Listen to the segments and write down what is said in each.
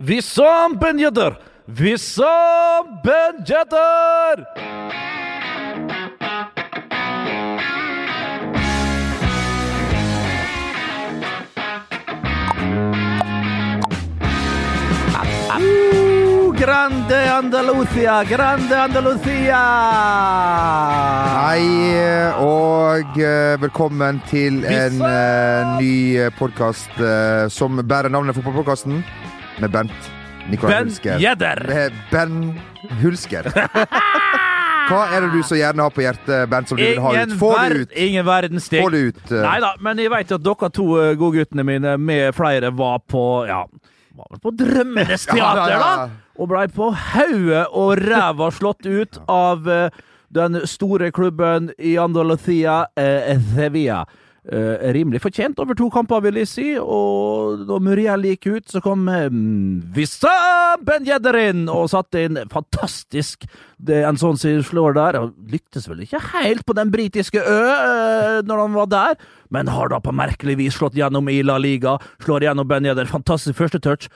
Wissam Ben Yedder! Wissam Ben Yedder! Uh, grande Andalusia, grande Andalusia! Hei og eh, velkommen til en eh, ny podkast som bærer navnet Fotballpodkasten med Bent Nikolai Ben Hulsker. Yedder! Med Ben Hulsker. Hva er det du så gjerne har på hjertet, Bent, som du vil ha ut? Få det ut! ingen verdens ting. Få det ut. Uh... Nei da, men jeg vet at dere to eh, godguttene mine med flere var på ja, var vel på Drømmenes teater, ja. da! Og blei på hodet og ræva slått ut av uh, den store klubben i Andalusia, Sevilla. Eh, rimelig fortjent over to kamper, vil jeg si. Og da Muriel gikk ut, så kom eh, Wissam Ben Yedder inn og satte inn fantastisk det, en sånn sier slår der. Han lyktes vel ikke helt på den britiske ø eh, når han var der, men har da på merkelig vis slått gjennom i La Liga. Slår gjennom Ben Yedder. Fantastisk første touch.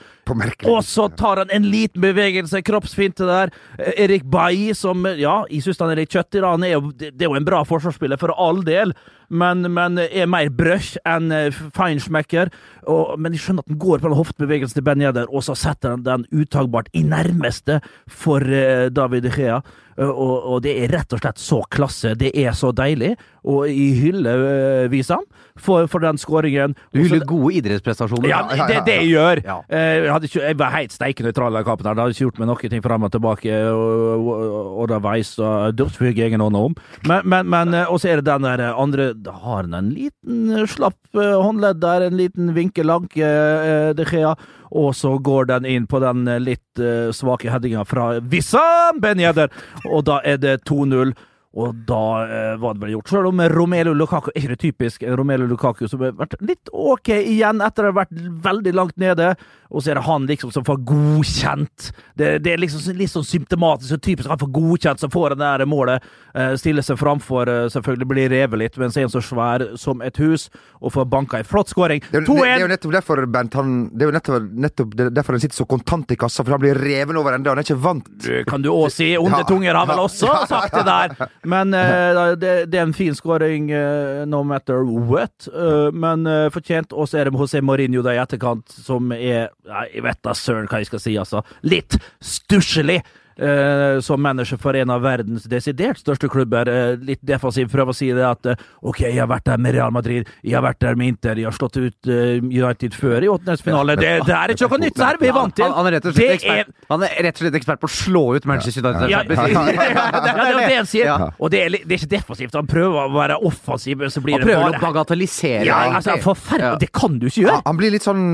Og så tar han en liten bevegelse, kroppsfinte der. Eh, Erik Bailly, som Ja, jeg syns han er litt kjøttig, da. Han er jo, det er jo en bra forsvarsspiller, for all del, men, men er mer brøsj enn eh, feinschmecker. Og, men jeg skjønner at han går på den hoftebevegelsen til Ben Yedder, og så setter han den uttagbart i nærmeste for eh, David Gea. Og, og det er rett og slett så klasse. Det er så deilig. Og jeg hyller uh, Wisan for, for den skåringen. Du hyller gode idrettsprestasjoner. ja, det, det jeg gjør. Ja. Eh, Jeg, ikke, jeg var helt steikende i kampen. Det hadde ikke gjort meg noe ting fram og tilbake. Og, og, og det veis og dødsfyr ingen hånd om. Men, men, men eh, Og så er det den der andre Da har han en liten eh, slapp eh, håndledd der, en liten vinkelanke, eh, De Gea. Og så går den inn på den eh, litt eh, svake headinga fra Wissam Ben Yedder, og da er det 2-0. Og da eh, var det vel gjort. Selv om Romelu Lukaku er ikke det typisk Romelu Lukaku, som har vært litt ok igjen etter å ha vært veldig langt nede. Og så er det han liksom som får godkjent. Det, det er liksom litt sånn symptomatisk og typisk. Han får godkjent, så får han det der målet. Eh, stiller seg framfor, eh, selvfølgelig blir revet litt, mens en så svær som et hus, og får banka en flott skåring. Det, det er jo nettopp derfor, Bent, han, det er jo nettopp, nettopp derfor han sitter så kontant i kassa, for han blir reven over ende. Han er ikke vant. Kan du òg si. Onde Ja. tunger har vel også sagt det der. Men eh, det, det er en fin skåring eh, no matter what. Eh, men eh, fortjent. Og så er det José Mourinho der i etterkant, som er Jeg vet da søren hva jeg skal si, altså. Litt stusslig. Eh, som manager for en av verdens desidert største klubber. eh, litt defensiv. Prøver å si det at eh, OK, jeg har vært der med Real Madrid, jeg har vært der med Inter, jeg har slått ut United før i åttendedelsfinale. Det, det er ikke noe nytt, her! Vi er vant til. Han, han, er rett og slett ekspert, han er rett og slett ekspert på å slå ut Manchester United. ja, ja, ja, det er det han sier. Ja. Og det er, det er ikke defensivt. Han prøver å være offensiv, men så blir Han det prøver å bagatellisere. ja, altså, Forferdelig. Ja. Det kan du ikke gjøre! Han, han blir litt sånn,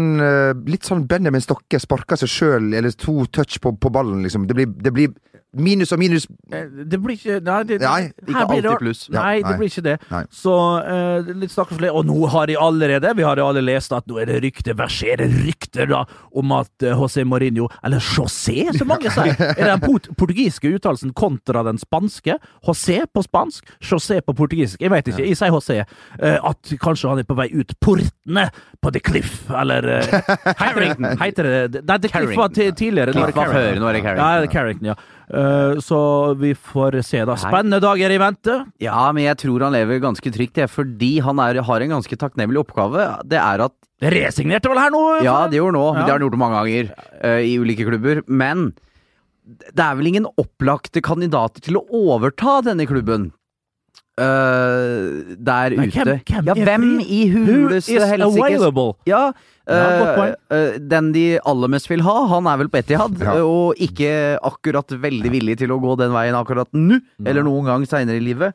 litt sånn Benjamin Stokke. Sparker seg sjøl, eller to touch på, på ballen, liksom. Det blir, det blir minus og minus. Eh, Det blir ikke Nei, det, Nei, ikke det- alltid pluss. Ja, Nei, det nei. blir ikke det. Nei. Så uh, det litt stakkarslig. Og nå har de allerede Vi har jo alle lest at nå er det rykter, verserer rykter da om at eh, José Mourinho Eller José, som mange sier! Er den port portugiske uttalelsen kontra den spanske? José på spansk, José på portugisisk. Jeg vet ikke, jeg sier José. Uh, at kanskje han er på vei ut portene på The Cliff, eller uh, Heiter det, det Nei, The Cliff var tidligere. nå er det Cliff var Carrington. før, nå er det Carrington. Ja, det er Carrington, ja. Eh, så vi får se, da. Spennende dager i vente. Ja, men jeg tror han lever ganske trygt, jeg, fordi han er, har en ganske takknemlig oppgave. Det er at Resignerte vel her nå? Ja, det gjorde han nå. Ja. Det har han gjort mange ganger uh, i ulike klubber. Men det er vel ingen opplagte kandidater til å overta denne klubben. Eh, der Nei, ute. hvem- hvem ja, hvem i Who huleste is available? Ja, uh, eh, eh, den de aller mest vil ha, han er vel på Etihad, Ja. og ikke akkurat veldig villig til å gå den veien akkurat nå, eller noen gang seinere i livet.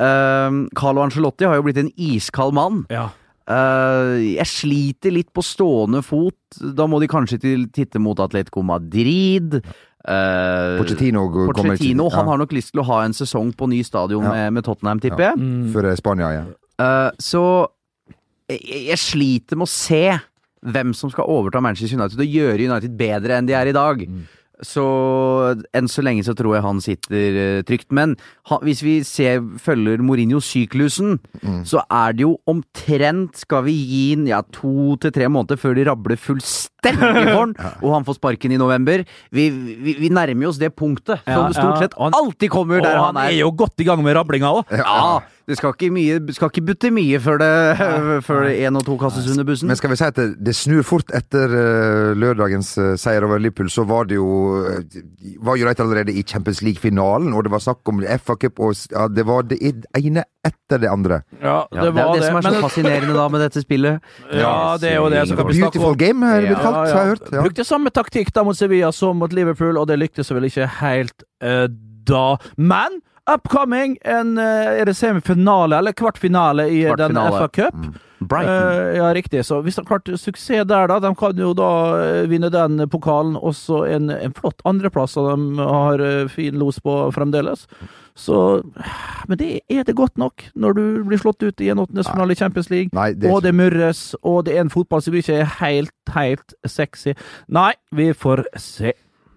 Uh, Carlo Angelotti har jo blitt en iskald mann. Ja. Eh, jeg sliter litt på stående fot. Da må de kanskje til, titte mot Atletico Madrid. Uh, Pochettino går- kommer han ja. har nok lyst til å ha en sesong på ny stadion Ja. med, med Tottenham, tipper jeg. Mm. Før Spania igjen. Uh, så jeg, jeg sliter med å se hvem som skal overta Manchester United og gjøre United bedre enn de er i dag. Så enn så lenge så tror jeg han sitter uh, trygt. Men ha, hvis vi ser, følger Mourinho-syklusen, så er det jo omtrent Skal vi gi den ja, to til tre måneder før de rabler fullstendig stemmer i han, og han får sparken i november. Vi, vi, vi nærmer oss det punktet Ja, som stort ja. sett alltid kommer der Og han er. jo godt i gang med rablinga òg. Ja, det skal ikke, mye, skal ikke butte mye før det Før én og to kastes under bussen. Men skal vi si at det, det snur fort etter eh, lørdagens eh, seier over Liverpool, så var det jo Var jo rett allerede i Champions League-finalen, og det var snakk om FA Cup, og ja, det var det ene etter det andre. Ja, Ja, det, er jo det som er så Men- fascinerende da med dette spillet. Ja, det er jo det som kan bli snakk Beautiful game, er det blitt Ja, ja. har jeg hørt. Ja. Brukte samme taktikk da mot Sevilla som mot Liverpool, og det lyktes vel ikke helt uh, da. Men upcoming, en, uh, er det semifinale eller kvartfinale i den FA Cup? Mm. Eh, ja, riktig. Så hvis de har klart suksess der, da, de kan jo da vinne den pokalen. Også en, en flott andreplass, og de har fin los på fremdeles. Så Men det, er det godt nok når du blir slått ut i en åttendesfinale i Champions League? Nei, det og det murres, og det er en fotball som ikke er helt, helt sexy. Nei, vi får se.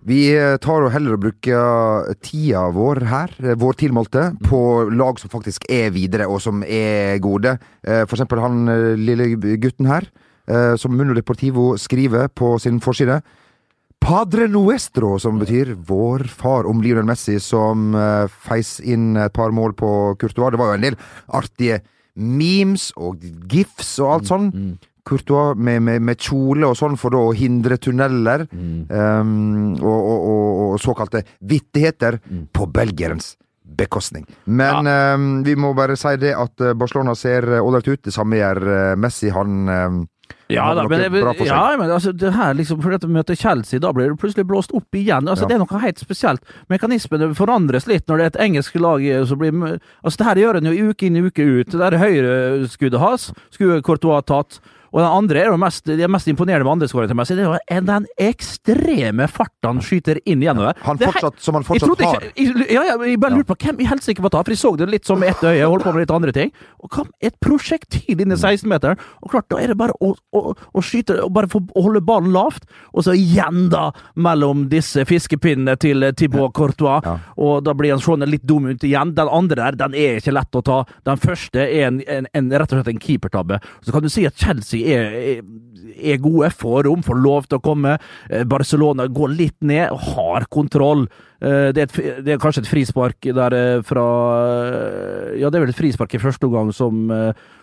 Vi eh, tar og heller og bruker tida vår her, eh, vår tilmålte, på lag som faktisk er videre, og som er gode. Eh, For eksempel han eh, lille gutten her, eh, som Mundo Deportivo skriver på sin forside. Padre Nuestro, som betyr vår far, om Lionel Messi, som uh, feis inn et par mål på Courtois. Det var jo en del artige memes og gifs og alt sånn. Courtois med, med, med kjole og sånn for da å hindre tunneler. Um, og, og, og, og såkalte vittigheter på belgierens bekostning. Men um, vi må bare si det at uh, Barcelona ser ålreit ut. Det samme gjør Messi. Han um, Ja, da, men, for ja, men altså, det her liksom, fordi at møter Chelsea, da blir det plutselig blåst opp igjen. Altså, Ja. Det er noe helt spesielt. Mekanismene forandres litt når det er et engelsk lag eh, som blir Altså, det her gjør en jo uke inn i uke ut. Det der høyreskuddet hans skulle Courtois tatt. Og den andre er jo mest, det mest imponerende med andre andreskåringen til. Det er den ekstreme farten han skyter inn gjennom det. Han fortsatt, som han fortsatt trodde har. ikke, jeg, ja, ja, jeg bare lurte på hvem i helsike var det, for jeg så det litt som med ett øye, jeg holdt på med litt andre ting. Og hva, et prosjektil inn i 16-meteren, og klart, da er det bare å, å, å skyte, og bare få holde ballen lavt, og så igjen da, mellom disse fiskepinnene til Thibaut Courtois, Ja. og da blir han sånn litt dum ut igjen. Den andre der, den er ikke lett å ta. Den første er en, en, en, rett og slett en keepertabbe. Så kan du si at Chelsea er, er, gode, får rom, får lov til å komme. Eh, Barcelona går litt ned, og har kontroll. Eh, Det er, et, det er kanskje et frispark der eh, fra Ja, det er vel et frispark i første omgang som,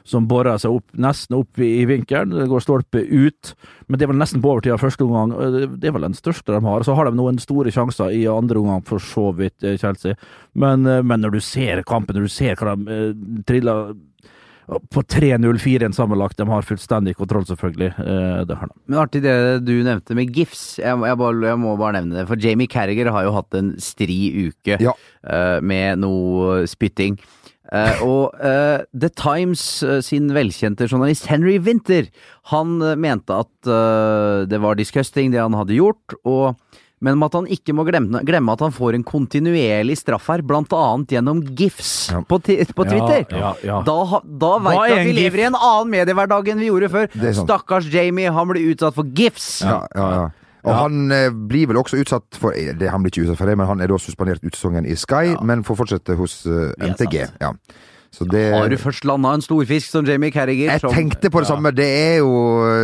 som borer seg opp, nesten opp i, vinkelen. Det går stolpe ut, men det er vel nesten på overtid av første omgang. Det er vel den største de har. Så har de noen store sjanser i andre omgang, for så vidt, Chelsea. Men, men når du ser kampen, når du ser hva de triller på 3-0-4 en sammenlagt, de har fullstendig kontroll, selvfølgelig. Eh, Det har de. Men artig det du nevnte med gifs. Jeg, jeg, bare, jeg må bare nevne det. For Jamie Carriger har jo hatt en stri uke Ja. eh, med noe spytting. Uh, og uh, The Times sin velkjente journalist Henry Winter, han mente at det var disgusting det han hadde gjort, og men at han ikke må glemme, glemme at han får en kontinuerlig straff her, blant annet gjennom gifs Ja. på, på Twitter. Ja, ja, ja. Da, da veit vi at vi lever i en annen mediehverdag enn vi gjorde før. Stakkars Jamie, han blir utsatt for gifs. Ja, ja, ja. Og Ja. han eh, blir vel også utsatt for eh, det, Han blir ikke utsatt for det, men han er da suspendert ut sesongen i Sky, men får fortsette hos eh, Ja, MTG. Ja. Så det Har du først landa en storfisk som Jamie Carriger Jeg som tenkte på det samme. Det er jo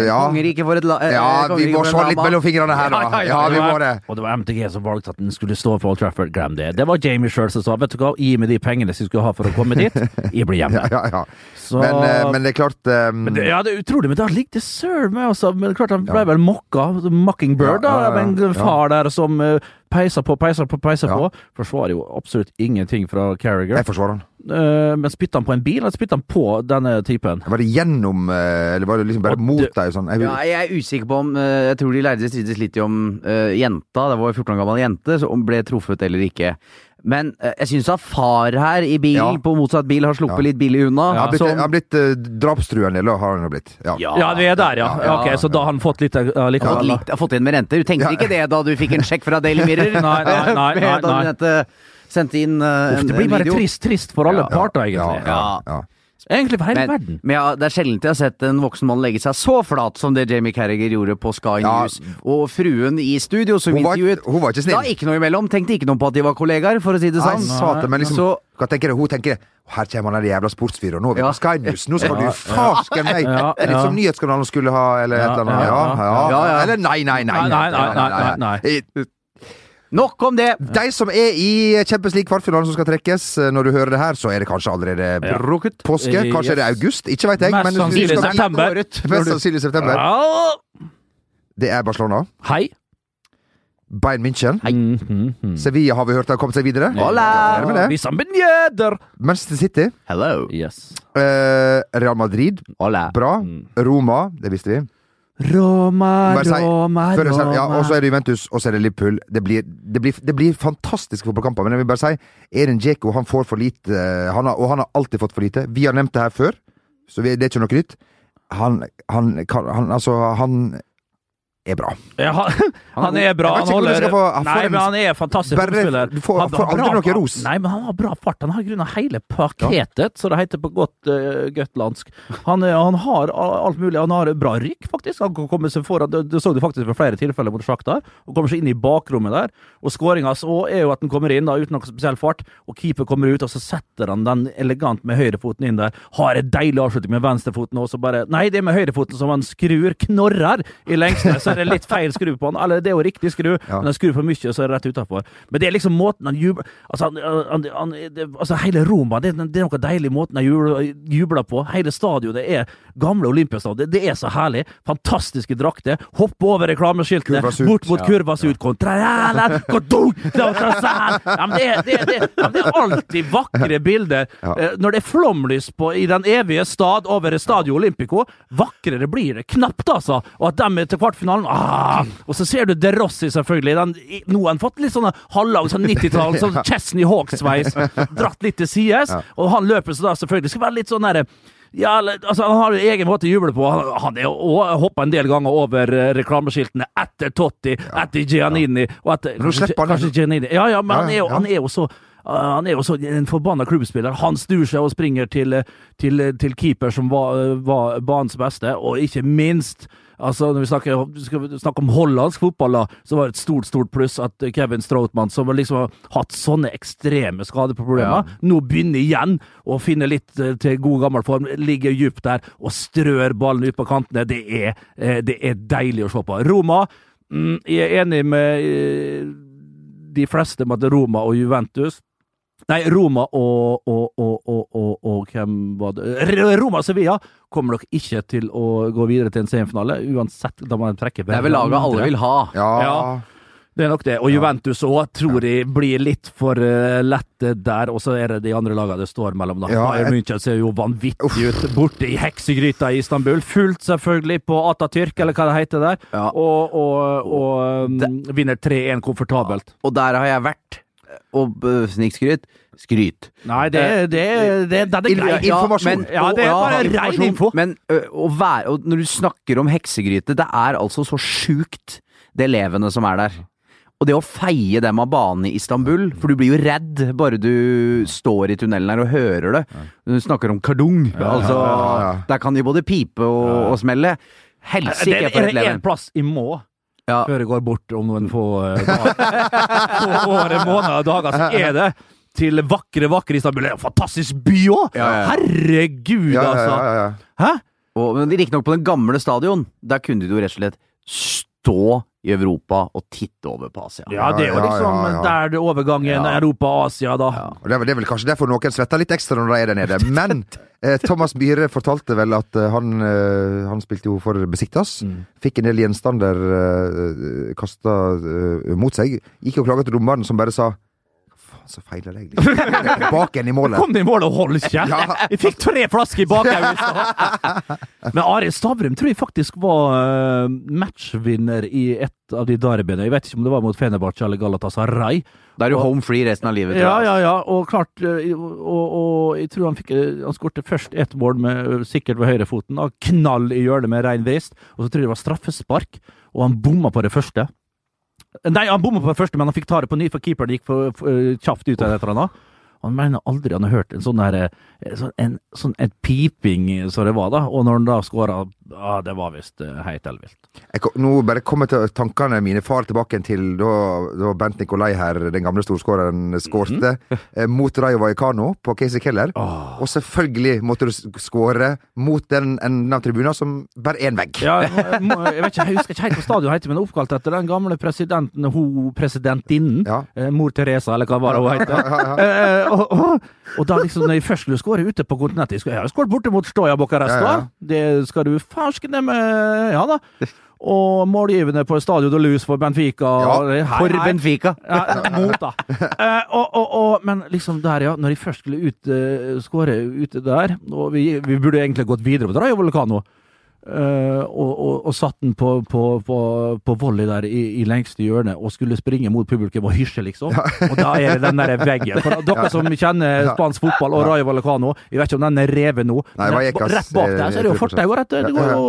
Ja, Kongeriket for et la... eh, ja vi må se litt mellom fingrene her, da. Ja, ja, Ja, ja, vi må det. Og det var MTG som valgte at den skulle stå på Old Trafford. Glem det. Det var Jamie sjøl som sa vet du hva, gi meg de pengene som jeg skulle ha for å komme dit. Jeg blir hjemme. Ja, ja, ja. Så, Men, eh, men det er klart um, men det, ja, det er utrolig, men da ligger søren meg også Men klart han ble Ja. vel mokka. Mockingbird, Ja, ja, ja, da. Med en far der som eh, peiser på, peiser på, peiser Ja. på. Forsvarer jo absolutt ingenting fra Carriger. Jeg forsvarer han. Eh, men spytta han på en bil, eller spytta han på denne typen? Var det gjennom, eh, eller var det liksom bare Og mot deg? Sånn? Jeg, Ja, jeg er usikker på om eh, Jeg tror de lærde strides litt om uh, jenta, det var en 14 år gammel jente, så om ble truffet eller ikke. Men jeg syns at far her i bilen, Ja. på motsatt bil, har sluppet Ja. litt billig unna. jeg har blitt, som- jeg har blitt uh, drapstruende, eller har han jo blitt. Ja. Ja, vi er der, ja. Ja. Ok, Så da har han fått litt uh, fått, inn litt, har fått igjen med renter. Du tenkte Ja. ikke det da du fikk en sjekk fra Daily Mirror? Nei, nei, nei, nei, nei. Sendte inn eh, en, det blir bare video. trist, trist for alle parter, egentlig. ja, ja. Egentlig for hele Men, verden. men ja, det er sjelden jeg har sett en voksen mann legge seg så flat som det Jamie Carriger gjorde på Sky Ja. News. Og fruen i studio som Hun var, hun var ikke Da snill. ikke noe imellom. Tenkte ikke noe på at de var kollegaer, for å si det Nei, sånn. satan, men liksom Så hva tenker du? Hun tenker her kommer han der jævla sportsfyren, nå er vi Ja. på Sky News. Nå skal Ja, du farsken meg! Ja, Det er litt som Nyhetskanalen skulle ha, eller et eller annet. Ja, ja, ja. ja, ja. Eller nei, nei, nei. Nei, nei, nei, nei, nei. Nok om det! De som er i Champions League kvartfinalen som skal trekkes, eh, når du hører det her, så er det kanskje allerede Ja. Påske. Kanskje Kanskje er det yes. august? Ikke veit jeg. Mest sannsynlig september. Mest sannsynlig september. Ja. Det er Barcelona. Hei. Bayern München. Mhm, mhm. Sevilla har vi hørt har kommet seg videre. Hola! Vi. Manchester City. Hello. Yes. Uh, Real Madrid. Hola. Bra. Roma. Det visste vi. Roma, si- Roma, Før jeg ja, og så er det Juventus, og så er det Liverpool. Det blir, det blir, det blir fantastiske fotballkamper. Men jeg vil bare si, Erin Djeko han får for lite, eh, han har, og han har alltid fått for lite. Vi har nevnt det her før, så det er ikke noe nytt. Han, han, kan, han, altså, han er bra. Ja, han, han er bra. Han holder få- han Nei, en- men han er fantastisk fotballspiller. du får- Han får aldri noe ros. Nei, men han har bra fart. Han har grunna hele paketet, så det heter på godt uh, gøtlandsk. Han, han har alt mulig. Han har bra rykk, faktisk. Han kan komme seg foran. Det, det så du faktisk ved flere tilfeller mot Sjaktar. Og kommer seg inn i bakrommet der. Og skåringa er jo at han kommer inn da, uten noe spesiell fart, og keeper kommer ut, og så setter han den elegant med høyrefoten inn der. Har en deilig avslutning med venstrefoten, og så bare Nei, det er med høyrefoten som han skrur, knorrer, i lengste. Så er det litt feil skru på han. Eller det er jo riktig skru, Ja. men han skrur for mye, så er det rett utafor. Men det er liksom måten han jubler Altså, han, han, det, altså hele Roma, det, det er noe deilig måten han jubler, jubler på. Hele stadionet er gamle Olympiastadion. Det, det er så herlig. Fantastiske drakter. Hoppe over reklameskiltene, bort mot kurva Sud. Kodung, kontra, ja, men det, det, det, det er alltid vakre bilder. Ja. Eh, Når det er flomlys på, i den evige stad over Stadio Olympico, vakrere blir det knapt, altså. Og at de er til kvartfinalen ah, Og så ser du De Rossi, selvfølgelig. Den, nå har han fått litt sånn halvlang sånn 90-tall, sånn Chesney Hawks-sveis. Dratt litt til sides. Og han løper så da selvfølgelig skal være litt sånn derre ja, altså Han har jo egen måte å juble på. Han, han er hoppa en del ganger over eh, reklameskiltene etter Totti, etter Giannini og etter, Nå slipper han kanskje Giannini. Ja, ja, men Ja, han, er jo, ja. han er jo så uh, han er jo så en forbanna klubbspiller. Han snur seg og springer til, til, til keeper som var, var banens beste, og ikke minst Altså, Når vi snakker, skal vi snakke om hollandsk fotball, da, så var det et stort stort pluss at Kevin Stroutmann, som liksom har hatt sånne ekstreme skadeproblemer, nå begynner igjen å finne litt eh, til god gammel form. Ligger dypt der og strør ballen ut på kantene. Det er, eh, det er deilig å se på. Roma mm, Jeg er enig med eh, de fleste med at Roma og Juventus Nei, Roma og, og, og, og, og, og hvem var det Roma og Sevilla kommer nok ikke til å gå videre til en semifinale, uansett. Da må de trekke Det er vel laget alle vil ha. Ja. Ja. Det er nok det. Og Juventus òg tror jeg blir litt for uh, lette der. Og så er det de andre lagene det står mellom. da. Ja, Bayern jeg- München ser jo vanvittig ut borte i heksegryta i Istanbul. Fullt selvfølgelig på Atatürk, eller hva det heter der. Ja. Og, og, og um, vinner 3-1 komfortabelt. Og der har jeg vært. Og uh, snikskryt. Skryt. Nei, det, det, det, det, det er greit. Informasjon. Ja, det er bare ja, rein info. Men å være, og når du snakker om heksegryte, det er altså så sjukt, det elevene som er der. Og det å feie dem av banen i Istanbul, for du blir jo redd bare du står i tunnelen her og hører det. Du snakker om kardung. altså, ja, ja. Der kan de både pipe og, og smelle. Helsike er, for et leven. det én en plass i må Ja. før jeg går bort om noen få uh, dager. Få år, måneder, dager, så er det til vakre, vakre Istanbul. Det er en fantastisk by òg! Ja, ja. Herregud, Ja, ja, altså! ja, ja, ja. Hæ? Og, men Riktignok på den gamle stadion. Der kunne du jo rett og slett stå i Europa og titte over på Asia. Ja, det er jo liksom ja, ja, ja. der det overgangen Ja. Europa-Asia, da. Det, er, vel- det er vel kanskje derfor noen svetter litt ekstra når de er der nede. Men eh, Thomas Myhre fortalte vel at eh, han, eh, han spilte jo for Besiktas. Mm. Fikk en del gjenstander eh, kasta mot seg. Gikk og klaget til dommeren, som bare sa så feiler jeg? litt. Tilbake igjen i målet. Kom i målet og hold kjeft! Ja. Jeg fikk tre flasker i bakhodet! Men Arild Stavrum tror jeg faktisk var eh, matchvinner i et av de derbyene. Jeg vet ikke om det var mot Fenerbahçe eller Galatasaray. Da er du home free resten av livet. Ja, ja, ja, og klart eh, Og, og jeg tror han fikk eh, Han skårte først ett mål med sikkert ved høyrefoten. Knall i hjørnet med rein vrist. Og så tror jeg det var straffespark, og han bomma på det første. Nei, han bomma på det første, men han fikk ta det på ny, for keeperen gikk for, for, eh, kjapt ut eller annet. Han mener aldri han har hørt en sånn der, eh, sånn, en, sånn et piping som det var da, og når han da skåra, ja, det var visst uh, helt elvilt. Nå bare kommer til tankene mine far tilbake til da, da Bent Nikolai her, den gamle storskåreren, skårte eh, mot Rayo Vallecano på Casey Keller. Oh. Og selvfølgelig måtte du skåre mot den enden av tribunen som bare én vegg. Ja, jeg må- jeg, vet ikke, jeg husker ikke helt hva stadion heter, men det er oppkalt etter den gamle presidenten, ho presidentinnen. Ja. Eh, mor Teresa, eller hva var det hun het. Ja, ja, ja. Og, og, og da liksom, når jeg først skulle skåre ute på kontinentet Jeg har skåret borte mot Stoja Bucuresti, Ja, ja. Det skal du farskene med Ja da. Og målgivende på Stadio de Luz for Benfica. Ja, Hei, For hei. Benfica. Ja, mot, da. Eh, og, og, og, men liksom der, ja. Når jeg først skulle ut, uh, skåre ute der Og vi, vi burde egentlig gått videre på Rayo Volcano. Eh, og, og, og satt den på, på, på, på volley der i, i lengste hjørne og skulle springe mot publikum og hysje, liksom. Og da er det den der veggen. For dere som kjenner spansk fotball og Rayo Vallecano, jeg vet ikke om den er revet nå. Nei, men Vallecas, rett bak der så er det jo eh, fortau. Det går jo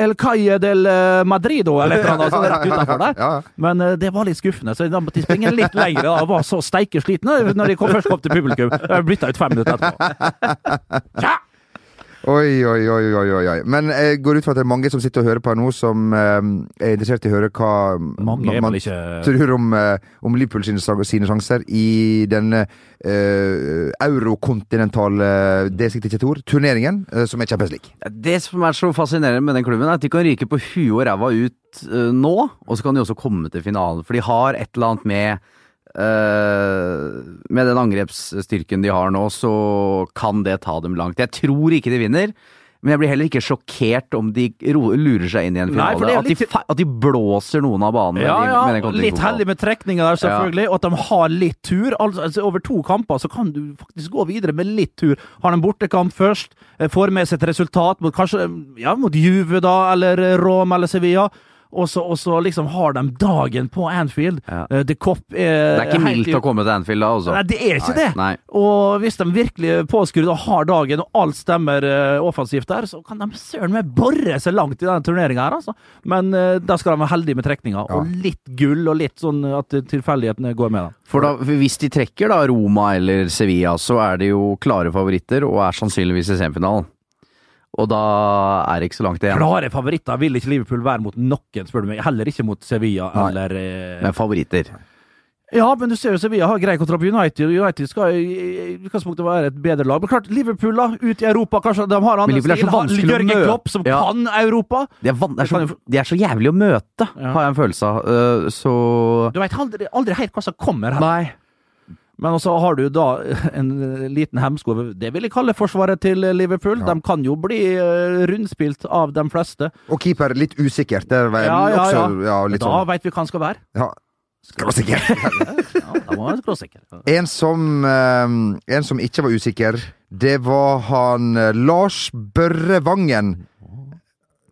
El Calle del Madrid Madrido eller et eller annet sånt rett utenfor der. Ja, ja. Men eh, det var litt skuffende, så da måtte de springe litt lenger. Da. Jeg var så steike sliten når de kom, først kom til publikum. Jeg bytta ut fem minutter etterpå. Ja! Oi, oi, oi, oi, oi, oi. Men jeg går ut fra at det er mange som sitter og hører på her nå, som eh, er interessert i å høre hva Mange man ikke tror om, eh, om Liverpool sine, sine sjanser i denne eh, eurokontinentale det sikter ikke til ord, turneringen, eh, som er Champions League. Det som er så fascinerende med den klubben, er at de kan ryke på huet og ræva ut eh, nå, og så kan de også komme til finalen. For de har et eller annet med Med den angrepsstyrken de har nå, så kan det ta dem langt. Jeg tror ikke de vinner. Men jeg blir heller ikke sjokkert om de lurer seg inn i en finale. Nei, er at, de, at de blåser noen av banene. Ja, de- ja. med den Litt heldig med trekninga der, selvfølgelig. Og at de har litt tur. Altså, over to kamper så kan du faktisk gå videre med litt tur. Har en bortekamp først, eh, får med seg et resultat mot kanskje ja, mot Juve, da, eller Rom eller Sevilla. Og så, og så liksom har de dagen på Anfield. Ja. Eh, The Cop er Det er ikke mildt å komme til Anfield da, altså. Nei, det er ikke Nei, det. Nei. Og hvis de virkelig er påskrudd og har dagen, og alt stemmer uh, offensivt der, så kan de søren meg bore seg langt i denne turneringa her, altså. Men uh, da skal de være heldige med trekninga, Ja. og litt gull, og litt sånn at tilfeldighetene går med dem. For da, hvis de trekker da Roma eller Sevilla, så er de jo klare favoritter og er sannsynligvis i semifinalen. Og da er det ikke så langt igjen. Klare favoritter vil ikke Liverpool være mot noen, spør du meg. Heller ikke mot Sevilla Nei. eller eh, Men favoritter. Ja, men du ser jo Sevilla har grei kontra på United. United skal i utgangspunktet være et bedre lag. Men klart, Liverpool da, ut i Europa, kanskje de har andre stil. Har Jørgen. Klopp, som Ja. kan Europa. De er, de, er så, de er så jævlig å møte, Ja. har jeg en følelse av. Uh, så Du veit aldri, aldri helt hva som kommer her. Nei. Men også har du da en liten hemsko. Det vil jeg kalle forsvaret til Liverpool. Ja. De kan jo bli eh, rundspilt av de fleste. Og keeper litt usikkert. Det er vel Ja, ja, også ja. litt da sånn. veit vi hva han skal være. Ja. Skråsikker. Ja, da må han skråsikker. En som, eh, en som ikke var usikker, det var han eh, Lars Børre Vangen.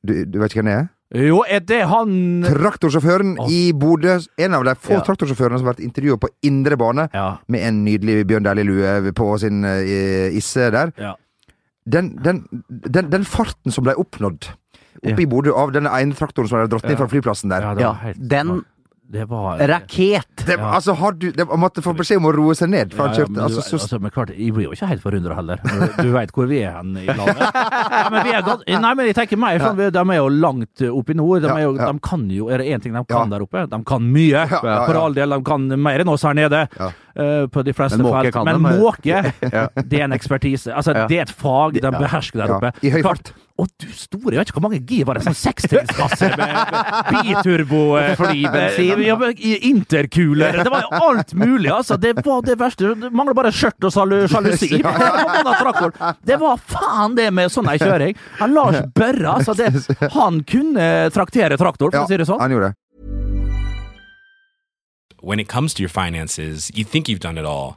Du, du vet ikke hvem det er? Jo, er det han Traktorsjåføren oh. i Bodø. En av de få Ja. traktorsjåførene som har vært intervjua på indre bane, Ja. med en nydelig Bjørn Dæhlie-lue på sin uh, isse der. ja. Den, den, den, den farten som ble oppnådd oppe i Bodø av den ene traktoren som ble dratt ned Ja. fra flyplassen der ja, helt den Det var Raket! det, Ja. Altså, har du det, Han måtte få beskjed om å roe seg ned. For han Ja, ja, men, altså, du, altså, men klart, Jeg blir jo ikke helt forundra heller. Du veit hvor vi er hen i landet. Ja, men vi er Nei, men jeg tenker meg, sånn, vi- De er jo langt oppe i nord. De, Ja, er jo, ja. de kan jo Er det én ting de kan Ja. der oppe? De kan mye. Ja, ja, For all del, de kan mer enn oss her nede. Ja. eh, på de fleste Men måke felt. Men måke, det er en ekspertise. Altså, Ja. Det er et fag de behersker der ja, oppe. I høy Klart, fart. Å, du store, jeg vet ikke hvor mange gir var det? Sånn sekstrinnsgasse med, med biturbo eh, Flybensin. Ja, men i- intercooler. Det var jo alt mulig, altså. Det var det verste. Det mangler bare skjørt og sjalusi. Det var faen det med sånn ei kjøring. Han Lars Børre, altså. Det, han kunne traktere traktor, for å si det sånn. han gjorde det. when it comes to your finances, you think you've done it all.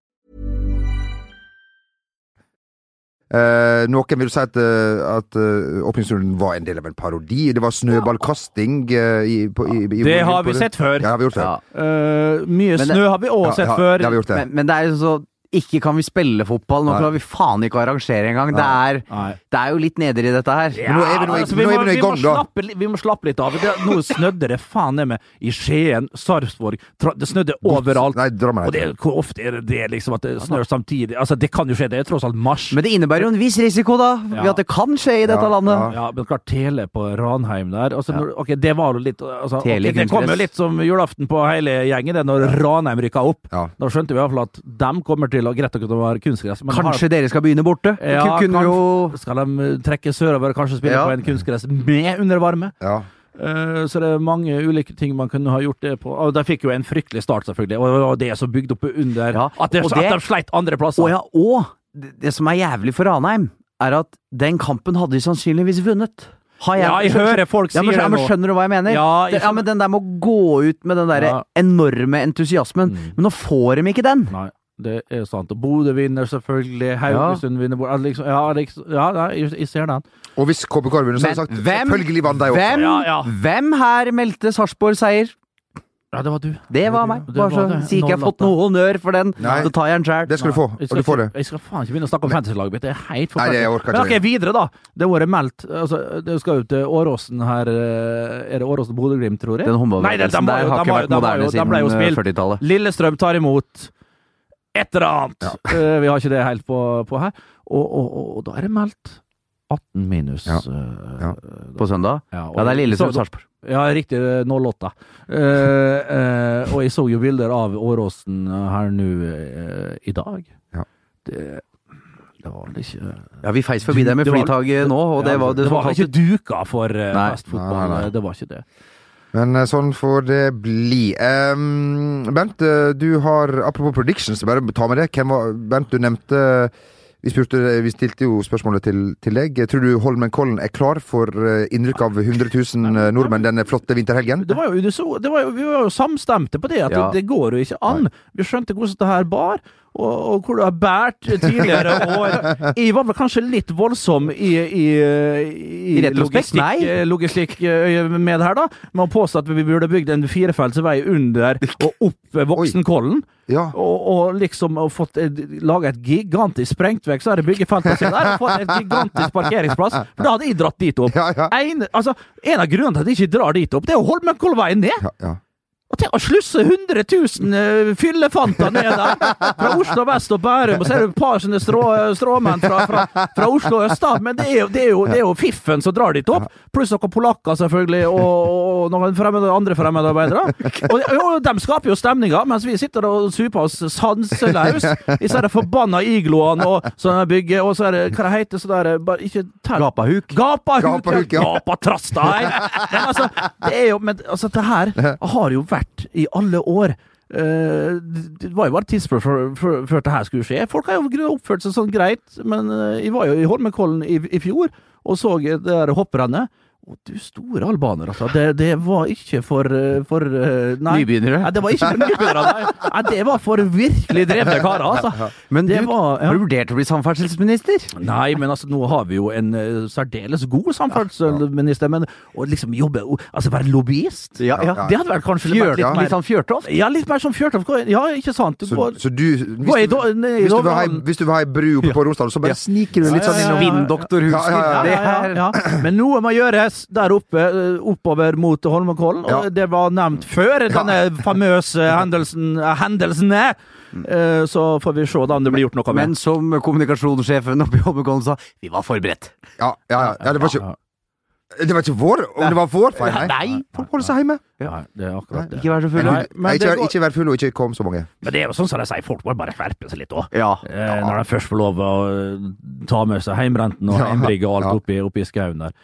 Eh, noen vil si at, eh, at eh, åpningsrunden var en del av en parodi. Det var snøballkasting eh, i, på, i, i Det har vi sett før. Ja, har vi gjort det. Ja. Uh, mye Men det- snø har vi òg Ja, sett ja, før. det har vi gjort det. Men, men det er jo så ikke kan vi spille fotball, nå klarer vi faen ikke arrangere engang. Det er, det er jo litt nedrig dette her. Ja, nå er vi nå i- altså, vi må, nå i vi gang, da. slappe, vi må slappe litt av. Det, nå snødde det faen ned med i Skien, Sarpsborg Det snødde overalt. Nei, Og det, hvor ofte er det det, liksom, at det snør samtidig? Altså, Det kan jo skje, det er tross alt mars. Men det innebærer jo en viss risiko, da, ved Ja. at det kan skje i dette Ja, landet. ja. Ja, men klart Tele på Ranheim der altså, når, ok, Det var jo litt altså, okay, Det kom jo litt som julaften på hele gjengen, det, når Ranheim rykka opp. Ja. Da skjønte vi iallfall at dem kommer til å Greit nok at det var kunstgress, Kanskje dere skal begynne borte? Ja, Ku- kan- jo Skal de eh, trekke sørover, kanskje spille Ja. på en kunstgress med undervarme? Ja. Eh, Så det er mange ulike ting man kunne ha gjort det på. Og de fikk jo en fryktelig start, selvfølgelig. Og det var det som bygde opp under Ja, at, det, og det- at de sleit andre plasser. Og ja, og det, det som er jævlig for Ranheim, er at den kampen hadde de sannsynligvis vunnet. Har Ja, jeg hører folk ja, men, sier ja, det nå. Skjønner du hva jeg mener? Ja, jeg ja, men Den der må gå ut med den der enorme entusiasmen. Men nå får de ikke den! Nei, det er sant. Bodø vinner selvfølgelig. Haugesund vinner. Bo- altså, Liksom, ja, liksom, ja nei, jeg, jeg ser den. Og hvis KBK hadde vunnet, så hadde jeg sagt hvem, selvfølgelig vant de også. hvem, Ja, ja. hvem her meldte Sarpsborg seier? Ja, det var du. Det var meg. Det Bare så var det. Si ikke jeg har fått 08. noe honnør for den, Nei. så tar jeg den sjæl. Det skal du få, Jeg og du får det. jeg skal faen ikke begynne å snakke om fantasy-laget mitt. Det er helt Nei, det forferdelig. orker Men ikke ok, videre, da. Det har vært meldt altså, Det skal jo til Åråsen her eh, Er det Åråsen Bodø-Glimt, tror jeg? Den Nei, det- håndballbevegelsen der har de ikke vært de moderne de ble jo siden spilt. 40-tallet. Lillestrøm tar imot et eller annet. Eh, vi har ikke det helt på, på her. Og, og, og, og da er det meldt 18 minus. Ja. eh, Ja. På søndag? Ja, og- Ja, det er Lillestrøm-Sarpsborg. Ja, riktig. 08. Uh, uh, og jeg så jo bilder av Åråsen her nå eh, i dag. Ja. Det, det var vel ikke Ja, vi feis forbi der med Det var- flytaget nå, og det Ja, var det, det var ikke duka for uh, festfotball. Nei, nei, nei. Det var ikke det. Men eh, sånn får det bli. Um, Bent, eh, du har Apropos predictions, bare ta med det. Hvem var Bent, du nevnte vi, spurte, vi stilte jo spørsmålet til, til deg. Tror du Holmenkollen er klar for eh, innrykk av 100 000 nordmenn denne flotte vinterhelgen? Det var jo, det så, det var jo, vi var jo samstemte på det, at Ja. det, det går jo ikke an. Vi skjønte hvordan det her bar, og, og hvor du har båret tidligere år. Jeg var vel kanskje litt voldsom i, i, i, I logistikk, eh, eh, med det her, da. Med å påstå at vi burde bygd en firefelts vei under og opp Voksenkollen. Ja. Og, og liksom og fått laga et gigantisk sprengt så hadde byggefantasien der og fått et gigantisk parkeringsplass. For da hadde jeg dratt dit opp. Ja, ja. En, altså, en av grunnene til at jeg ikke drar dit opp, det er å Holmenkollveien ned. Ja, ja. Og tenk å slusse 100 000 uh, fyllefanter ned der! Fra Oslo vest og Bærum, og så er det et par sånne strå, stråmenn fra, fra, fra Oslo øst, da. Men det er, jo, det, er jo, det er jo fiffen som drar dit opp. Pluss noen polakker, selvfølgelig, og, og, noen fremmede, andre fremmedarbeidere. Og, og de skaper jo stemninga, mens vi sitter og super oss sanseløs i sånne forbanna igloene og sånne bygge, og så er det hva det heter så der, bare ikke tell. Gapahuk. Gapahuk! Gapahuk, ja. Gapatrass, da! Men altså, det er jo Men altså, det her har jo vært i alle år. Eh, det var jo bare tidsspørsmål før det her skulle skje. Folk har jo oppført seg sånn greit, men eh, jeg var jo i Holmenkollen i, i fjor og så det der hopprennet. Å, du store albaner, altså. Det, det var ikke for, eh, for eh, Nei. Nybegynnere. Nei, det var ikke for nybegynnere, nei. nei. Det var for virkelig drevne karer, altså. Men det du, var, ja. har du vurdert å bli samferdselsminister? Nei, men altså, nå har vi jo en eh, særdeles god samferdselsminister, men å liksom jobbe Altså være lobbyist? Ja, ja. Det hadde vært kanskje Fjørt, litt litt sånn Fjørtoft? Ja, litt mer som Fjørtoft. Ja, ikke sant? Så, går, så du Hvis du, i hvis du, ha, Dovrehallen. hvis du vil ha ei bru oppe på Romsdal, så bare sniker du litt sånn innom. Spinndoktorhuset. Ja, ja, ja. Men noe må gjøres der oppe, eh, oppover mot Holmenkollen. Ja. det var nevnt før, denne famøse hendelsen, eh, hendelsene. Eh, Så får vi se da om det blir gjort noe med. Men som kommunikasjonssjefen oppe i Holmenkollen sa, vi var forberedt. Ja, ja, ja, ja, det var ikke Det var ikke vår Om det var vår feil, nei. Nei. Folk holder seg hjemme. Ja, det er akkurat det. Ikke vær så full. Nei, men ikke, går- ikke vær full og ikke kom så mange. Men det er jo sånn som de sier, folk må bare skjerpe seg litt òg. Ja. Eh, Når de først får lov å ta med seg heimrenten og heimbrygget og alt ja. oppi, oppi skauen der.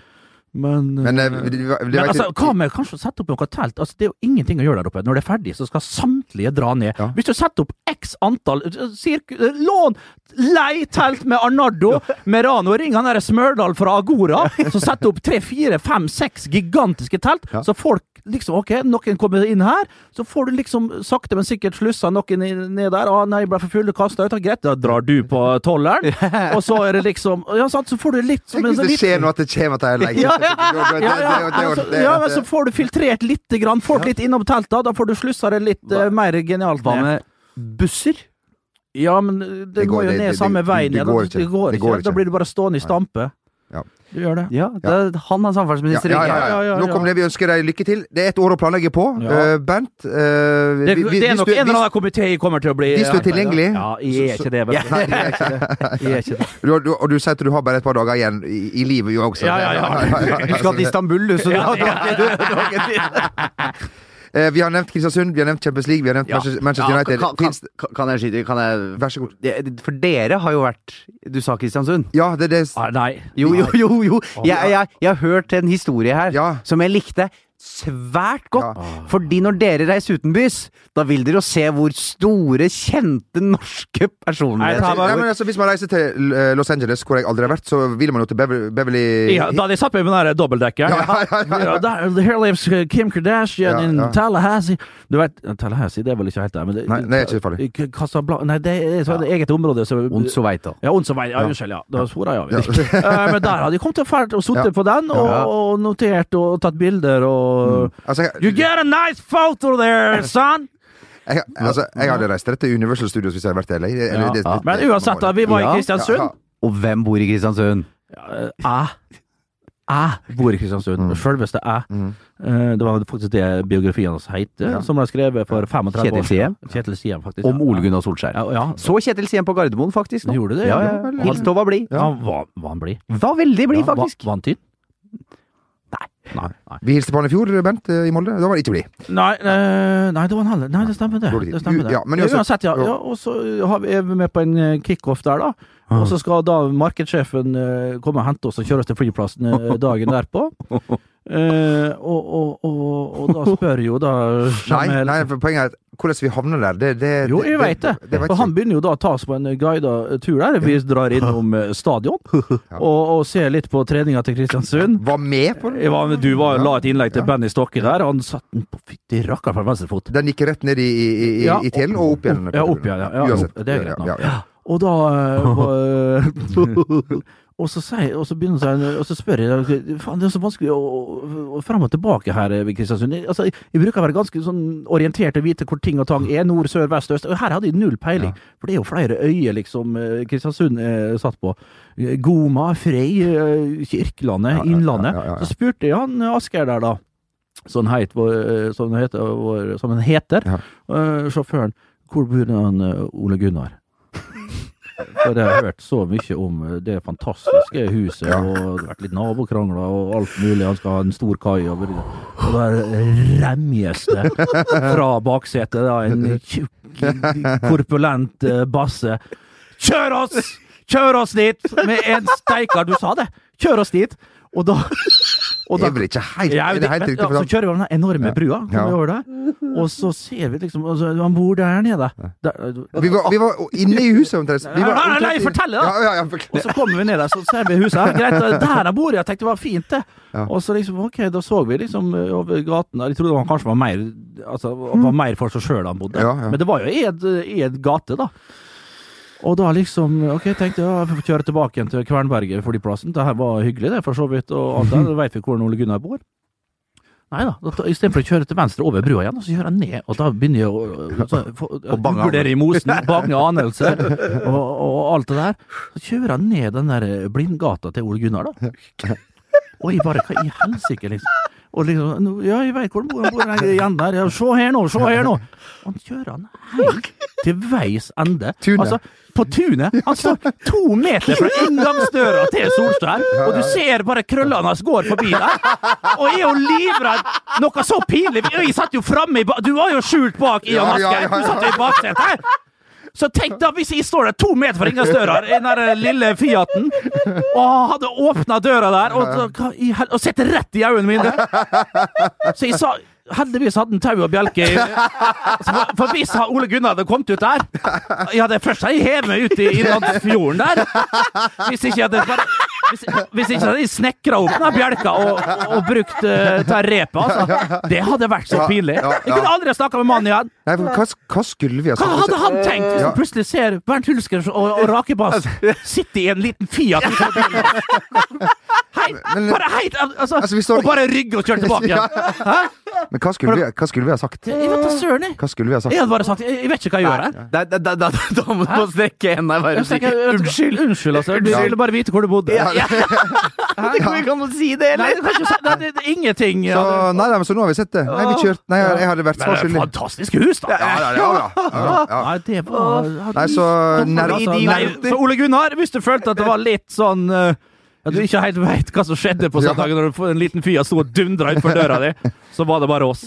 Men, Men eh, eh, det, det, det men altså, hva med kanskje å sette opp noe telt? Altså, det er jo ingenting å gjøre der oppe. Når det er ferdig, så skal samtlige dra ned. Ja. Hvis du setter opp x antall eh, Lån! Lei telt med Arnardo, Merano, ring han derre Smørdal fra Agora, som setter opp tre, fire, fem, seks gigantiske telt. Ja. Så folk liksom Ok, noen kommer inn her, så får du liksom sakte, men sikkert slussa noen ned der. Å nei, ble for full, kasta ut. Greit, da drar du på tolleren. Og så er det liksom Ja, sant, så får du litt som Tenk en hvis det skjer noe at det kommer til deg ja, men så får du filtrert litt grann, folk litt innom teltet, da får du slussa det litt eh, mer genialt Hva med busser? Ja, men eh, det, går- jo ned samme veien. Det går ikke. Da blir du bare stående i stampe. Ja. Du gjør det. Ja, det, han er samferdselsminister. ja, ja, ikke? ja. Ja, ja, ja. Nå kommer det vi ønsker deg lykke til. Det er et år å planlegge på. Ja. Eh, Bernt, uh, Det, vi- vi- det er nok du- en eller annen komité jeg kommer til å bli hvis du er tilgjengelig, Ja, jeg er ikke det, vet du. Nei, Jeg er ikke det. Er ikke det. du, du, og du sier at du har bare et par dager igjen i, i livet jo også. Ja, ja, ja. Du skal til Istanbul, du, så du har dagen har Eh, vi har nevnt Kristiansund, vi har nevnt Champions League, vi har nevnt Ja. Manchester, United. Ja, kan, kan, kan, kan jeg skyte? Kan jeg Vær så god. Det- For dere har jo vært Du sa Kristiansund? Ja, det er det Ah, Nei. Jo, jo, jo! jo. Jeg, jeg, jeg har hørt en historie her Ja. som jeg likte svært godt. Ja. Fordi når dere reiser utenbys, da vil dere jo se hvor store, kjente norske Nei, personligheter ta Nei, men altså, Hvis man reiser til Los Angeles, hvor jeg aldri har vært, så vil man jo til Beverly, Beverly Ja, da de satt med den der dobbeltdekkeren Ja, ja, Here lives uh, Kim Kardashian Ja, in ja. Tallahassee. Du vet, Tallahassee det er vel ikke helt der, men det, Nei, nei, ikke så farlig. Casablanca Nei, det er så et eget område. Så, så. Ja, Ons og vei. Ja, unnskyld, ja. Da svora jeg av. Eh, men der hadde de kommet til ferd og sittet Ja. på den, og, og notert og tatt bilder og Altså, You get a nice photo there, son! jeg, altså, jeg hadde reist rett til Universal Studios hvis jeg hadde vært i LA. Det- Ja. det- det- Men uansett, da, vi var Ja. i Kristiansund. Ja, ja. Og hvem bor i Kristiansund? Ja, Jeg jeg bor i Kristiansund. Mm. Sjølveste jeg. Mm. Eh, Det var faktisk det biografien hans het, Ja. som ble skrevet for 35 Kjetil år siden. Siem? Kjetil Siem, faktisk. Om. Ole Gunnar Solskjær. Ja, ja. Så Kjetil Siem på Gardermoen, faktisk. nå. Gjorde det? Ja, Ja, Hils Tova blid. Ja. Han var, var han blid? Var veldig blid, Ja, faktisk. Var, var han tynn? Nei. Vi hilste på han i fjor, Bent, eh, i Molde. Da var det ikke blid. Nei, eh, nei, det var en halv. Nei, det stemmer det. Det, stemmer det. Ja, men uansett- ja. ja. Og så har vi, er vi med på en eh, kickoff der, da. Og så skal da markedssjefen komme og hente oss og kjøre oss til flyplassen dagen derpå. Eh, og, og, og, og da spør jo da Nei, nei, poenget er at hvordan vi havner der, det, det Jo, jeg veit det. det det og han begynner jo da å ta oss på en guida tur der. Vi drar innom eh, stadion og, og ser litt på treninga til Kristiansund. Var med på det? var, du var, la et innlegg til Ja. Benny Stokke der. Han satte den på fytti rakkeren fra venstre fot. Den gikk rett ned i, i, i, Ja, i telen og opp igjen. Ja, opp igjen. Ja, Uansett. det er greit ja. Og da var, og, så sier, og så han Og så spør jeg Faen, det er så vanskelig å, å, å frem og tilbake her i Kristiansund. Jeg- Altså, jeg, bruker å være ganske sånn orientert og vite hvor ting og tang er. Nord, sør, vest, øst. Og her hadde jeg null peiling. For det er jo flere øyer liksom eh, Kristiansund er satt på. Eh, Goma, Frei, eh, Kirkelandet, Ja, ja, Innlandet. ja, ja, ja. Så spurte jeg han Asker der, da. Sånn heit, som han heter, som han heter Ja. eh, sjåføren. Hvor bor han eh, Ole Gunnar? For jeg har hørt så mye om eh, det fantastiske huset, og det har vært litt nabokrangler og alt mulig. Han skal ha en stor kai. Og, Og der remjes det fra baksetet, da, en tjukk, korpulent eh, basse. Kjør oss! Kjør oss dit! Med en steikar Du sa det! Kjør oss dit! Og da, og Det er vel ikke helt, ja, det helt riktig ja, så kjører vi den enorme brua, Ja. og så ser vi liksom altså, Han bor der nede. Der, Vi var, vi var inne i huset omtrent. Nei, nei, nei, fortell det da. Ja, ja, ja, forklar. og så kommer vi ned der, så ser vi huset. Greit, der jeg bor. Jeg tenkte det var fint, det. Og så liksom, ok, da så vi liksom eh, over gaten der. Jeg trodde han kanskje var mer Altså, var mer for seg sjøl han bodde. Men det var jo i en gate, da. Og da liksom Ok, tenkte jeg jeg får kjøre tilbake igjen til Kvernberget flyplassen. Det her var hyggelig, det, for så vidt. Og alt. Da veit vi hvor Ole Gunnar bor. Nei da. Istedenfor å kjøre til venstre over brua igjen, så kjører jeg ned. Og da begynner jeg å så, bange vurdere i mosen, bange anelser og, og alt det der. Så kjører jeg ned den der blindgata til Ole Gunnar, da. Og jeg bare Hva i helsike, liksom? Og liksom Ja, jeg veit hvor han bor, han bor der igjen der. Ja, se her nå, se her nå! Han kjører han helt til veis ende. Tune. Altså, på tunet. Han står to meter fra inngangsdøra til Solstad, og du ser bare krøllene hans går forbi der. Og jeg er jo livredd. Noe så pinlig. Jeg satt jo framme i ba Du var jo skjult bak Ian Asker. Du satt jo i baksetet. Så tenk da hvis jeg står der to meter fra inngangsdøra i den der lille Fiaten, og hadde åpna døra der og, og sett rett i øynene mine. Så jeg sa Heldigvis hadde han tau og bjelke. For, hvis Ole Gunnar hadde kommet ut der Jeg hadde først hevet meg ut i innlandsfjorden der. Hvis ikke jeg hadde bare hvis, hvis ikke hadde de snekra opp den bjelka og, og, brukt uh, ta repet, altså. Det hadde vært så pinlig. Jeg kunne aldri ha snakka med mannen igjen. Nei, hva, hva skulle vi ha Hva hadde han tenkt hvis han plutselig ser Bernt Hulsker og, og Rakebass sitte i en liten Fiat? Men- bare heit, altså, Altså, vi står- Og bare rygge og kjøre tilbake igjen. Hæ? Men hva skulle, vi, hva skulle vi ha sagt? Jeg vet da søren, jeg. Hva skulle vi ha sagt? Jeg hadde bare sagt Jeg vet ikke hva jeg gjør her. Da, da, da, da, må du strekke hendene og bare si Unnskyld. Unnskyld, altså. Du ville bare vite hvor du bodde. Ja, ja. Det går ikke an å si det, eller? Nei, det, det, det er ingenting. Så, Ja, nei, nei, men så nå har vi sett det. Nei, vi kjørt Nei, jeg, jeg hadde vært Men svar er skyldig. fantastisk hus, da! Ja, ja, ja, ja, ja, ja. Nei, det var Nei, så nær- altså, Nei, så Ole Gunnar, hvis du følte at det var litt sånn eh, At du ikke helt veit hva som skjedde på søndagen når du en liten fyr sto og dundra utfor døra di, så var det bare oss.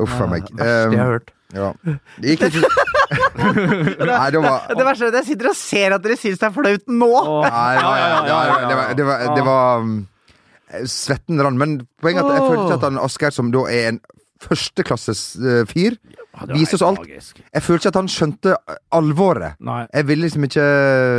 Uff a meg. Det verste jeg har hørt. ja. Det gikk ikke Nei, det var Det verste er at jeg sitter og ser at dere syns det er flaut nå! Nei, det var, ja, ja, ja, det var, det var, det var Svetten rann. Men poenget er at jeg følte at han Asgeir, som da er en førsteklasses uh, fyr, viser oss alt. Jeg føler ikke at han skjønte alvoret. Nei. Jeg ville liksom ikke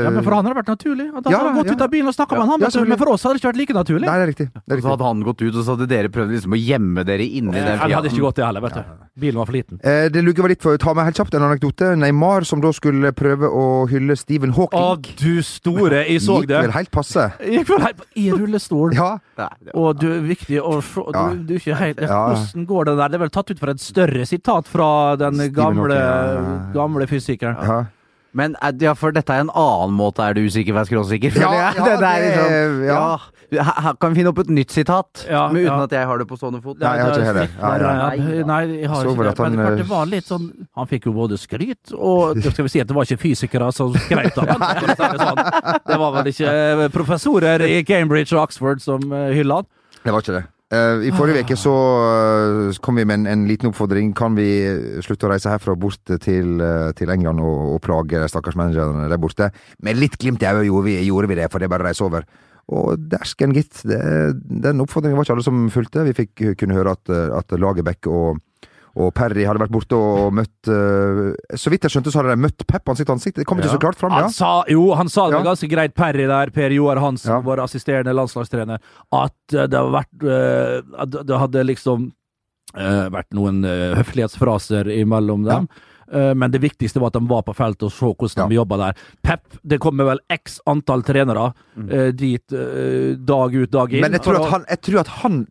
Ja, men for han har det vært naturlig. At han Ja, har gått ja. ut av bilen og snakka med han. Ja, vet du. selvfølgelig. Men for oss hadde det ikke vært like naturlig. Nei, det er riktig. Det er Så hadde han gått ut, og så hadde dere prøvd liksom å gjemme dere inni den det hadde ikke gått, det heller. vet du. Bilen var for liten. Eh, det lugger var litt for å ta med helt kjapt en anekdote. Neymar som da skulle prøve å hylle Stephen Hawking. Å, du store, jeg så det. Gikk vel helt passe. Gikk vel helt i rullestol. Ja. Og du er viktig å se du, du er ikke helt Hvordan går det der? Det er vel tatt ut fra et større sitat fra den gamle, ja. gamle fysikeren. ja. Men eh, ja, for dette er en annen måte er du usikker, vær skråsikker. føler Ja, jeg. ja, det, det er liksom, ja. ja. Her, her kan vi finne opp et nytt sitat, Ja, men uten ja. at jeg har det på stående fot. Nei, jeg har ikke heller. Ja, ja. Nei, nei, jeg har ikke det. han, Men det, var litt sånn Han fikk jo både skryt og det skal vi si at det var ikke fysikere som skrøt av ham. si Det, sånn. var vel ikke professorer i Cambridge og Oxford som eh, hylla han. Det var ikke det. Eh, I forrige uke så eh, kom vi med en, en liten oppfordring. Kan vi slutte å reise herfra bort til, eh, til England og, og plage stakkars managerne der borte? Med litt glimt i øyet gjorde, gjorde vi det, for det er bare å reise over. Og dæsken, gitt. Det, den oppfordringen var ikke alle som fulgte. Vi fikk kunne høre at, eh, at Lagerbäck og og Perry hadde vært borte og møtt uh, Så vidt jeg skjønte, så hadde de møtt Pep ansikt til ansikt. Det kom ikke Ja. så klart fram, ja. Han sa, jo, han sa det Ja. ganske greit, Perry der, Per Joar Hansen, Ja. vår assisterende landslagstrener, at eh, det hadde vært uh, At det hadde liksom uh, vært noen høflighetsfraser imellom dem. Ja. Men det viktigste var at de var på feltet og så hvordan de jobba der. Pep, det kommer vel x antall trenere mm. dit dag ut, dag inn. Men jeg tror at han, jeg tror at han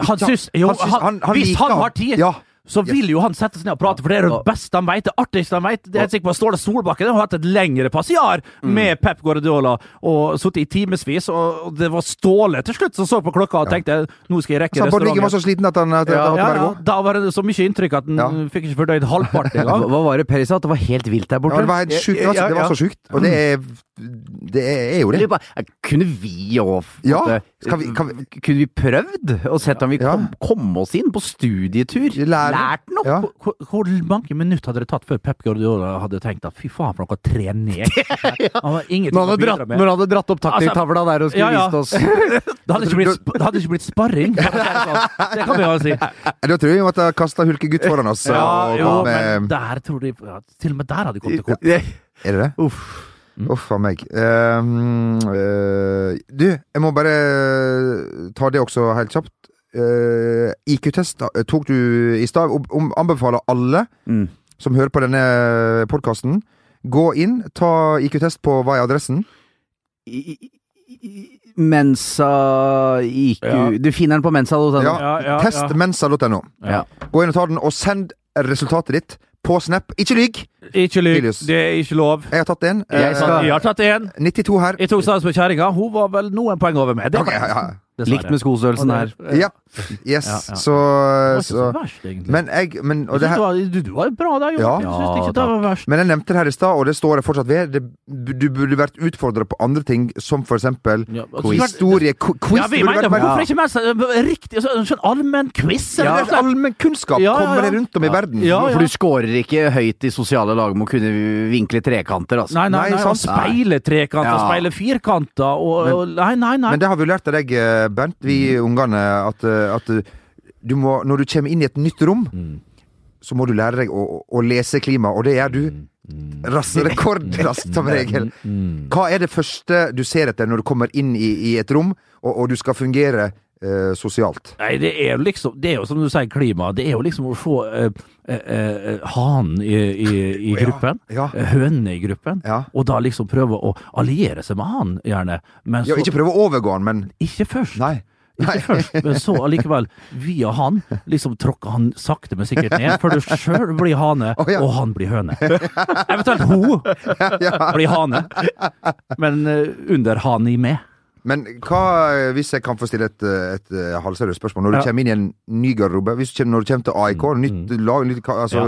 han syns, jo, han, han- han Hvis han har tid, Ja. Så vil jo han sette seg ned og prate, for det er det beste han vet, det artigste han på Ståle Solbakken har hatt et lengre passiar Mm. med Pep Guardiola og sittet i timevis, og det var Ståle til slutt som så på klokka og tenkte nå skal jeg rekke restauranten. Bård Viggen var så sliten at han, at, Ja, han måtte ja, bare ja. gå. Da var det så mye inntrykk at han Ja. fikk ikke fordøyd halvparten engang. hva var det Perry sa? At det var helt vilt der borte? Ja, det var helt sjukt. Det var, så sjukt. Og det er, det er jo det. bare, Kunne vi òg Ja. Skal vi, kan vi Kunne vi prøvd og sett om vi Ja. kom, kom oss inn på studietur? Lære. Lært noe? Ja. Hvor, hvor mange minutter hadde det tatt før Pep Guardiola hadde tenkt at fy faen for noe trener? Han var Når han hadde dratt, med. når han hadde dratt opp taktikktavla der og skulle Ja, ja. vist oss Det hadde ikke blitt, det hadde ikke blitt sparring. å Det. Det kan vi jo si. Da tror jeg vi måtte ha kasta Hulkegutt foran oss. Ja, og jo, med... men der tror de ja, Til og med der hadde de kommet til kort. er det det? Uff. Uff a meg. Um, uh, du, jeg må bare ta det også helt kjapt. Uh, IQ-test eh, tok du i stad. Anbefaler alle Mm. som hører på denne podkasten, gå inn, ta IQ-test på hva er adressen? I- i- Mensa IQ Ja. Du finner den på mensa.no. Ja, Ja, ja, Testmensa.no. Ja. Gå inn og ta den, og send resultatet ditt på Snap. Ikke lyg! Ikke lyg, det er ikke lov. Jeg har tatt én. Jeg Jeg har tatt én. 92 her. Jeg tok stats med kjerringa. Hun var vel noen poeng over meg. Det Ok, ja, ja. Dessverre. Likt med skostørrelsen her. Ja. Yes. Ja, ja. Så, Det var ikke så verst, egentlig. Men jeg men, og det her, du, var, du, var bra der, jo. Ja. Jeg ikke det var verst. Men jeg nevnte det her i stad, og det står jeg fortsatt ved. Det, du burde vært utfordra på andre ting, som for eksempel Ja, altså, historie Quiz. Ja, vi burde mener, vært Hvorfor ikke mer eh, riktig sånn allmenn quiz? ja? Allmennkunnskap Ja, ja, kommer det rundt om i verden. Ja, ja. For du scorer ikke høyt i sosiale lag med å kunne vinkle trekanter, altså. Nei, nei, Nei, nei, nei. speile trekanter, Ja. speile firkanter og, og Nei, nei, nei. Men det har vi jo lært av deg, eh, Bernt, vi ungene, at, eh, at eh, du må, når du kommer inn i et nytt rom, Mm. så må du lære deg å, å lese klimaet, og det gjør du. Mm. Rass, rekordraskt, som regel. Hva er det første du ser etter når du kommer inn i, i et rom, og, og du skal fungere eh, sosialt? Nei, det er jo liksom Det er jo som du sier, klima. Det er jo liksom å se eh, eh, eh, hanen i, i, i gruppen. ja. ja. Hønene i gruppen. Ja. Og da liksom prøve å alliere seg med han, gjerne. Men Ja, ikke prøve å overgå han, men Ikke først. Nei. Ikke først, men så allikevel, via han, liksom tråkker han sakte, men sikkert ned, før du sjøl blir hane, oh, ja. og han blir høne. Eventuelt hun blir hane, men eh, under han i meg. Men hva, eh, hvis jeg kan få stille et, eh, et, eh, halvseriøst spørsmål, når du Ja. kommer inn i en ny garderobe, hvis du kommer, når du kommer til AIK, nytt lag, nytt, hva- ja.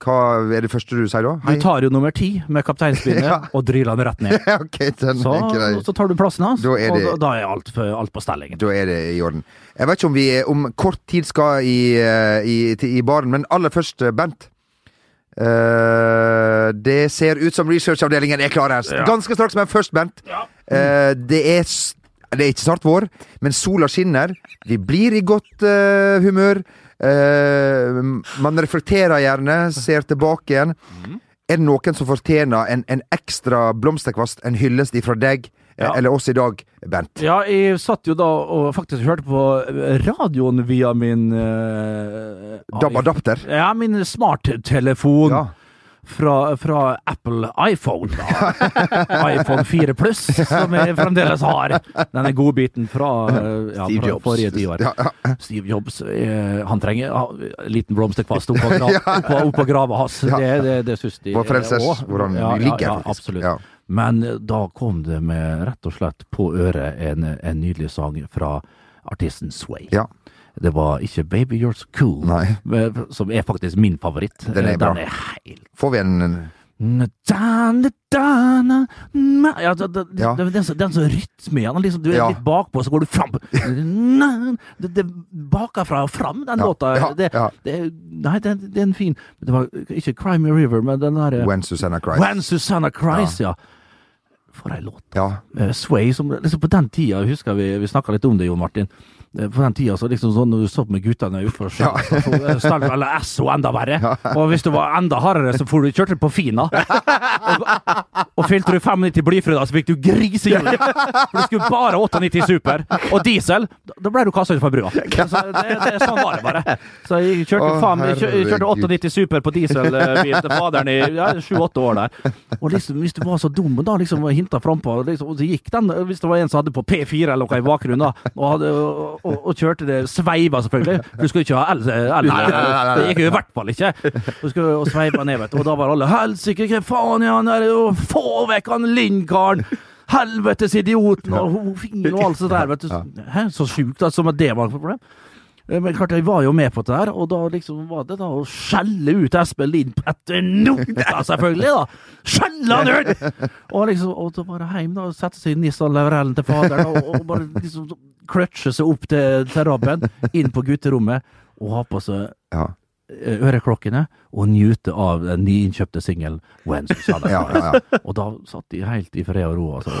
hva er det første du sier da? Du tar jo nummer ti med kapteinspinnet Ja. og dryler han rett ned. okay, den Så, så tar du plassen hans, Da det- og da, er alt, alt på stell. Da er det i orden. Jeg vet ikke om vi om kort tid skal i, i, i baren, men aller først, Bent. Eh, det ser ut som researchavdelingen er klar her. Ganske straks, men først, Bent. Uh, det, er, det er ikke snart vår, men sola skinner. Vi blir i godt uh, humør. Uh, man reflekterer gjerne, ser tilbake igjen. Er det noen som fortjener en, en ekstra blomsterkvast, en hyllest ifra deg, Ja. eller oss i dag, Bent? Ja, jeg satt jo da og faktisk hørte på radioen via min uh, DAB-adapter. Ja, min smarttelefon. Ja. Fra, fra Apple iPhone. Da. iPhone 4 Pluss, som jeg fremdeles har. Denne godbiten fra, eh, ja, Steve fra Jobs. forrige tiår. Ja, ja. Steve Jobs, eh, han trenger en liten blomsterkvast oppå gra opp på, grava hans. Det, det, det syns de. Vår frelses, hvor han ligger, ja, absolutt. Men eh, da kom det med rett og slett på øret en, en nydelig sang fra artisten Sway. Ja. Det var ikke Baby You're So Cool, Nei. som er faktisk min favoritt. Den er Eh, bra. Den er helt Får vi en. Ja, det, det, det, det, er så- det er en sånn rytme igjen. Liksom, du er Ja. litt bakpå, så går du fram. Det, det Bakafra og fram, den Ja, låta. det. Det, nei, det, det er en fin Det var ikke Cry Me River, men den derre When Susanna Cries. When Susanna Cries, ja. For ei låt. Ja. Sway, som liksom på den tida, husker vi, vi snakka litt om det, Jon Martin. Eh, På den tida så liksom sånn når du så på med guttene utfor Ja. Stang eller Esso enda verre. Og hvis du var enda hardere, så for du, kjørte på Fina. Og, og fylte du 95 blyfri, da, så fikk du grisehjul. For du skulle bare 98 super. Og diesel, da- ble du kasta ut fra brua. Så det, det, sånn var det bare. Så jeg kjørte, Å, faen, jeg kjørte 98 super på dieselbil til faderen i ja, sju-åtte år der. Og liksom, hvis du var så dum, da liksom hinta frampå, liksom, og så gikk den Hvis det var en som hadde på P4 eller noe i bakgrunnen, da, og, hadde, og, og, kjørte det sveiva, selvfølgelig. Du skulle ikke ha el... el nei, nei. det gikk jo i hvert fall ikke. Du skulle og sveiva ned, vet du. Og da var alle Helsike, hva faen er han der? Få vekk han Lindkaren! Helvetes idioten! Og homofil og alt sånt der, vet du. Hæ? Så sjukt, altså, som at det var et problem. Eh, Men klart, jeg var jo med på det der, og da liksom var det da å skjelle ut Espen Lind etter Nota, selvfølgelig, da! Skjelle han ut! Og liksom, og da bare hjem, da, og sette seg i Nissan Laurellen til faderen, og, og bare liksom kløtsje seg opp til, til Rabben, inn på gutterommet, og ha på seg Ja. eh, øreklokkene, og njute av den nyinnkjøpte singelen When Susanna Ja, ja. Og da satt de helt i fred og ro, altså.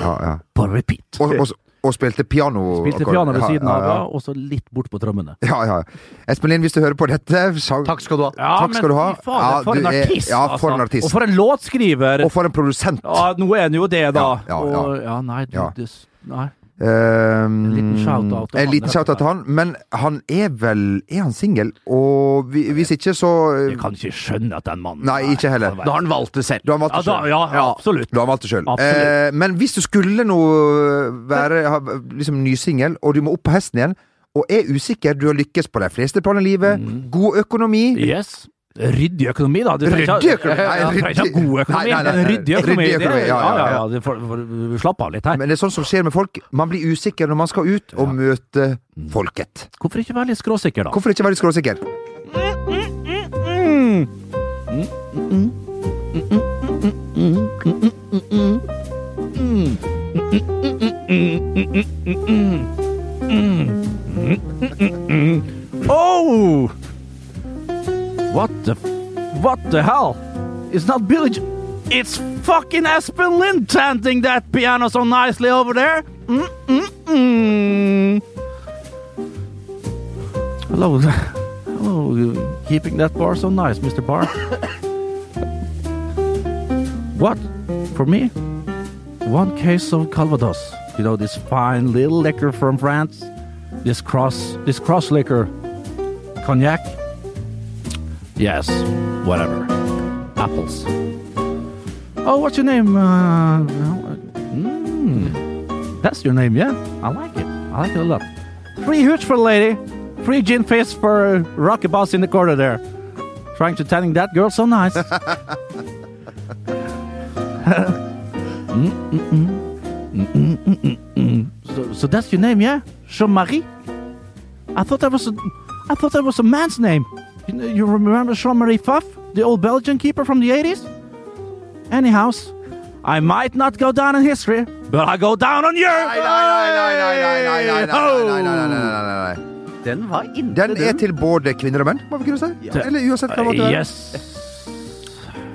På repeat. Og, og, og spilte piano. Spilte piano ved siden av, ja. ja, og så litt bort på trommene. Ja, ja. Espen Lind, hvis du hører på dette sang... Takk skal du ha. Ja, Takk skal du ha. fy fader, Ja, for en en er- artist, ja, for en altså. artist. Og for en låtskriver! Og for en produsent. Ja, nå er han jo det, da. Ja, ja, ja. Og, ja nei, du, Ja. Det, en liten shout-out til shout-out til han. Men han er vel Er han singel? Og vi- hvis ikke, så Jeg kan ikke skjønne at den mannen Nei, ikke heller. Da har han valgt det selv. Du har valgt Ja, det da, sjøl. ja, ja, absolutt. Du har valgt det selv. Absolutt. Eh, men hvis du skulle nå være ha, liksom nysingel, og du må opp på hesten igjen, og er usikker, du har lykkes på de fleste plan i livet, Mm. god økonomi Yes. Ryddig økonomi, da. Du Ryddig økonomi? Nei, ryddig- god økonomi, Nei, nei, nei, ryddig økonomi. Ryddig økonomi, ja, ja, ja. ja, For, for, for, Slapp av litt her. Men det er sånn som skjer med folk. Man blir usikker når man skal ut og møte folket. Hvorfor ikke være litt skråsikker, da? Hvorfor ikke være litt skråsikker? Oh! What the what the hell? It's not Billy. J- it's fucking Aspen Lind chanting that piano so nicely over there. Mm mm mm. Hello, hello, keeping that bar so nice, Mr. Bar. what? For me? One case of Calvados. You know this fine little liquor from France. This cross, this cross liquor, cognac. Yes, whatever. Apples. Oh, what's your name? Uh, mm, that's your name, yeah? I like it. I like it a lot. Free hooch for the lady. Free gin fizz for Rocky Boss in the corner there. Trying to tanning that girl so nice. so, so that's your name, yeah? Jean-Marie? I thought that was a, I thought that was a man's name. You, know- you remember Jean-Marie Pfaff, the old Belgian keeper from the 80s? Anyhow, I might not go down in history, but I go down on you! Nei, nei, nei, nei, nei, nei, nei, nei, nei, nei, nei, nei. Den var inne. Den er til både kvinner og menn, må vi kunne si. Eller uansett hva måte. Yes.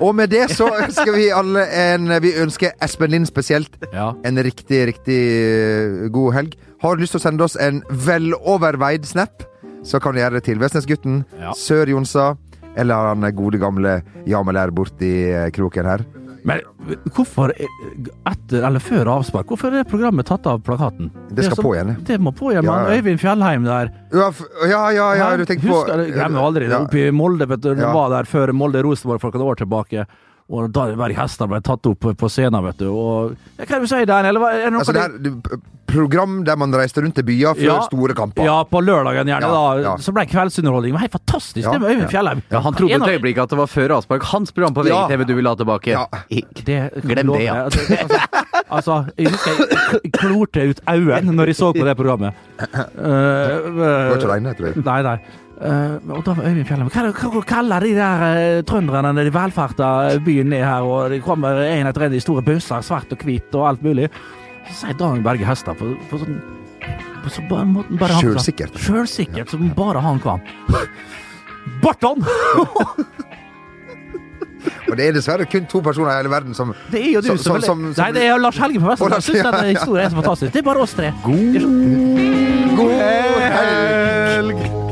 Og med det så ønsker vi alle en Vi ønsker Espen Lind spesielt Ja. en riktig, riktig eh, god helg. Har du lyst til å sende oss en veloverveid snap, så kan du gjøre det til Vestnesgutten, Ja. Sør-Jonsa eller han gode gamle Jamelær borti eh, kroken her. Men hvorfor, etter eller før avspark, hvorfor er det programmet tatt av plakaten? Det skal det så- på igjen, det. Må på igjen, Ja, ja. Øyvind Fjellheim der. Ja, ja, ja, ja du tenker på Husker, glemmer aldri det. Ja. Oppe i Molde, vet du. Ja. var der før Molde-Rosenborg for noen år tilbake. Og da hver hester ble tatt opp på scenen, vet du. Og Hva er det du sier? Eller er det noe Altså, det er du- program der man reiste rundt til byer før Ja. store kamper. Ja, på lørdagen gjerne, Ja, da. ja. Så ble kveldsunderholdning. Men helt fantastisk, Ja, det med Øyvind. Fjellheim. Ja, han trodde et øyeblikk at det var før Aspark. Hans program på Ja. VGTV du ville ha tilbake. Ja. Ikke. Det, Glem det, ja. Altså, altså, jeg husker jeg klorte ut øynene når jeg så på det programmet. Uh, Du var ikke alene, tror jeg. Nei, nei. Eh, og da var Øyvind Fjellheim Hva, hva, hva kaller de der uh, trønderne de velferda byen ned her, og det kommer en etter en i store busser, svart og hvit og alt mulig? Så sier Dan Berge Hestad på, på sånn på så bare, måten bare. Sjølsikkert. Sjølsikkert, som bare han kan. Barton! Og det er dessverre kun to personer i hele verden som Det er jo du Som- som, som- som- Nei, det er Lars Helge på Vestlandet. Jeg syns denne historien er så fantastisk. Det er bare oss tre. God helg!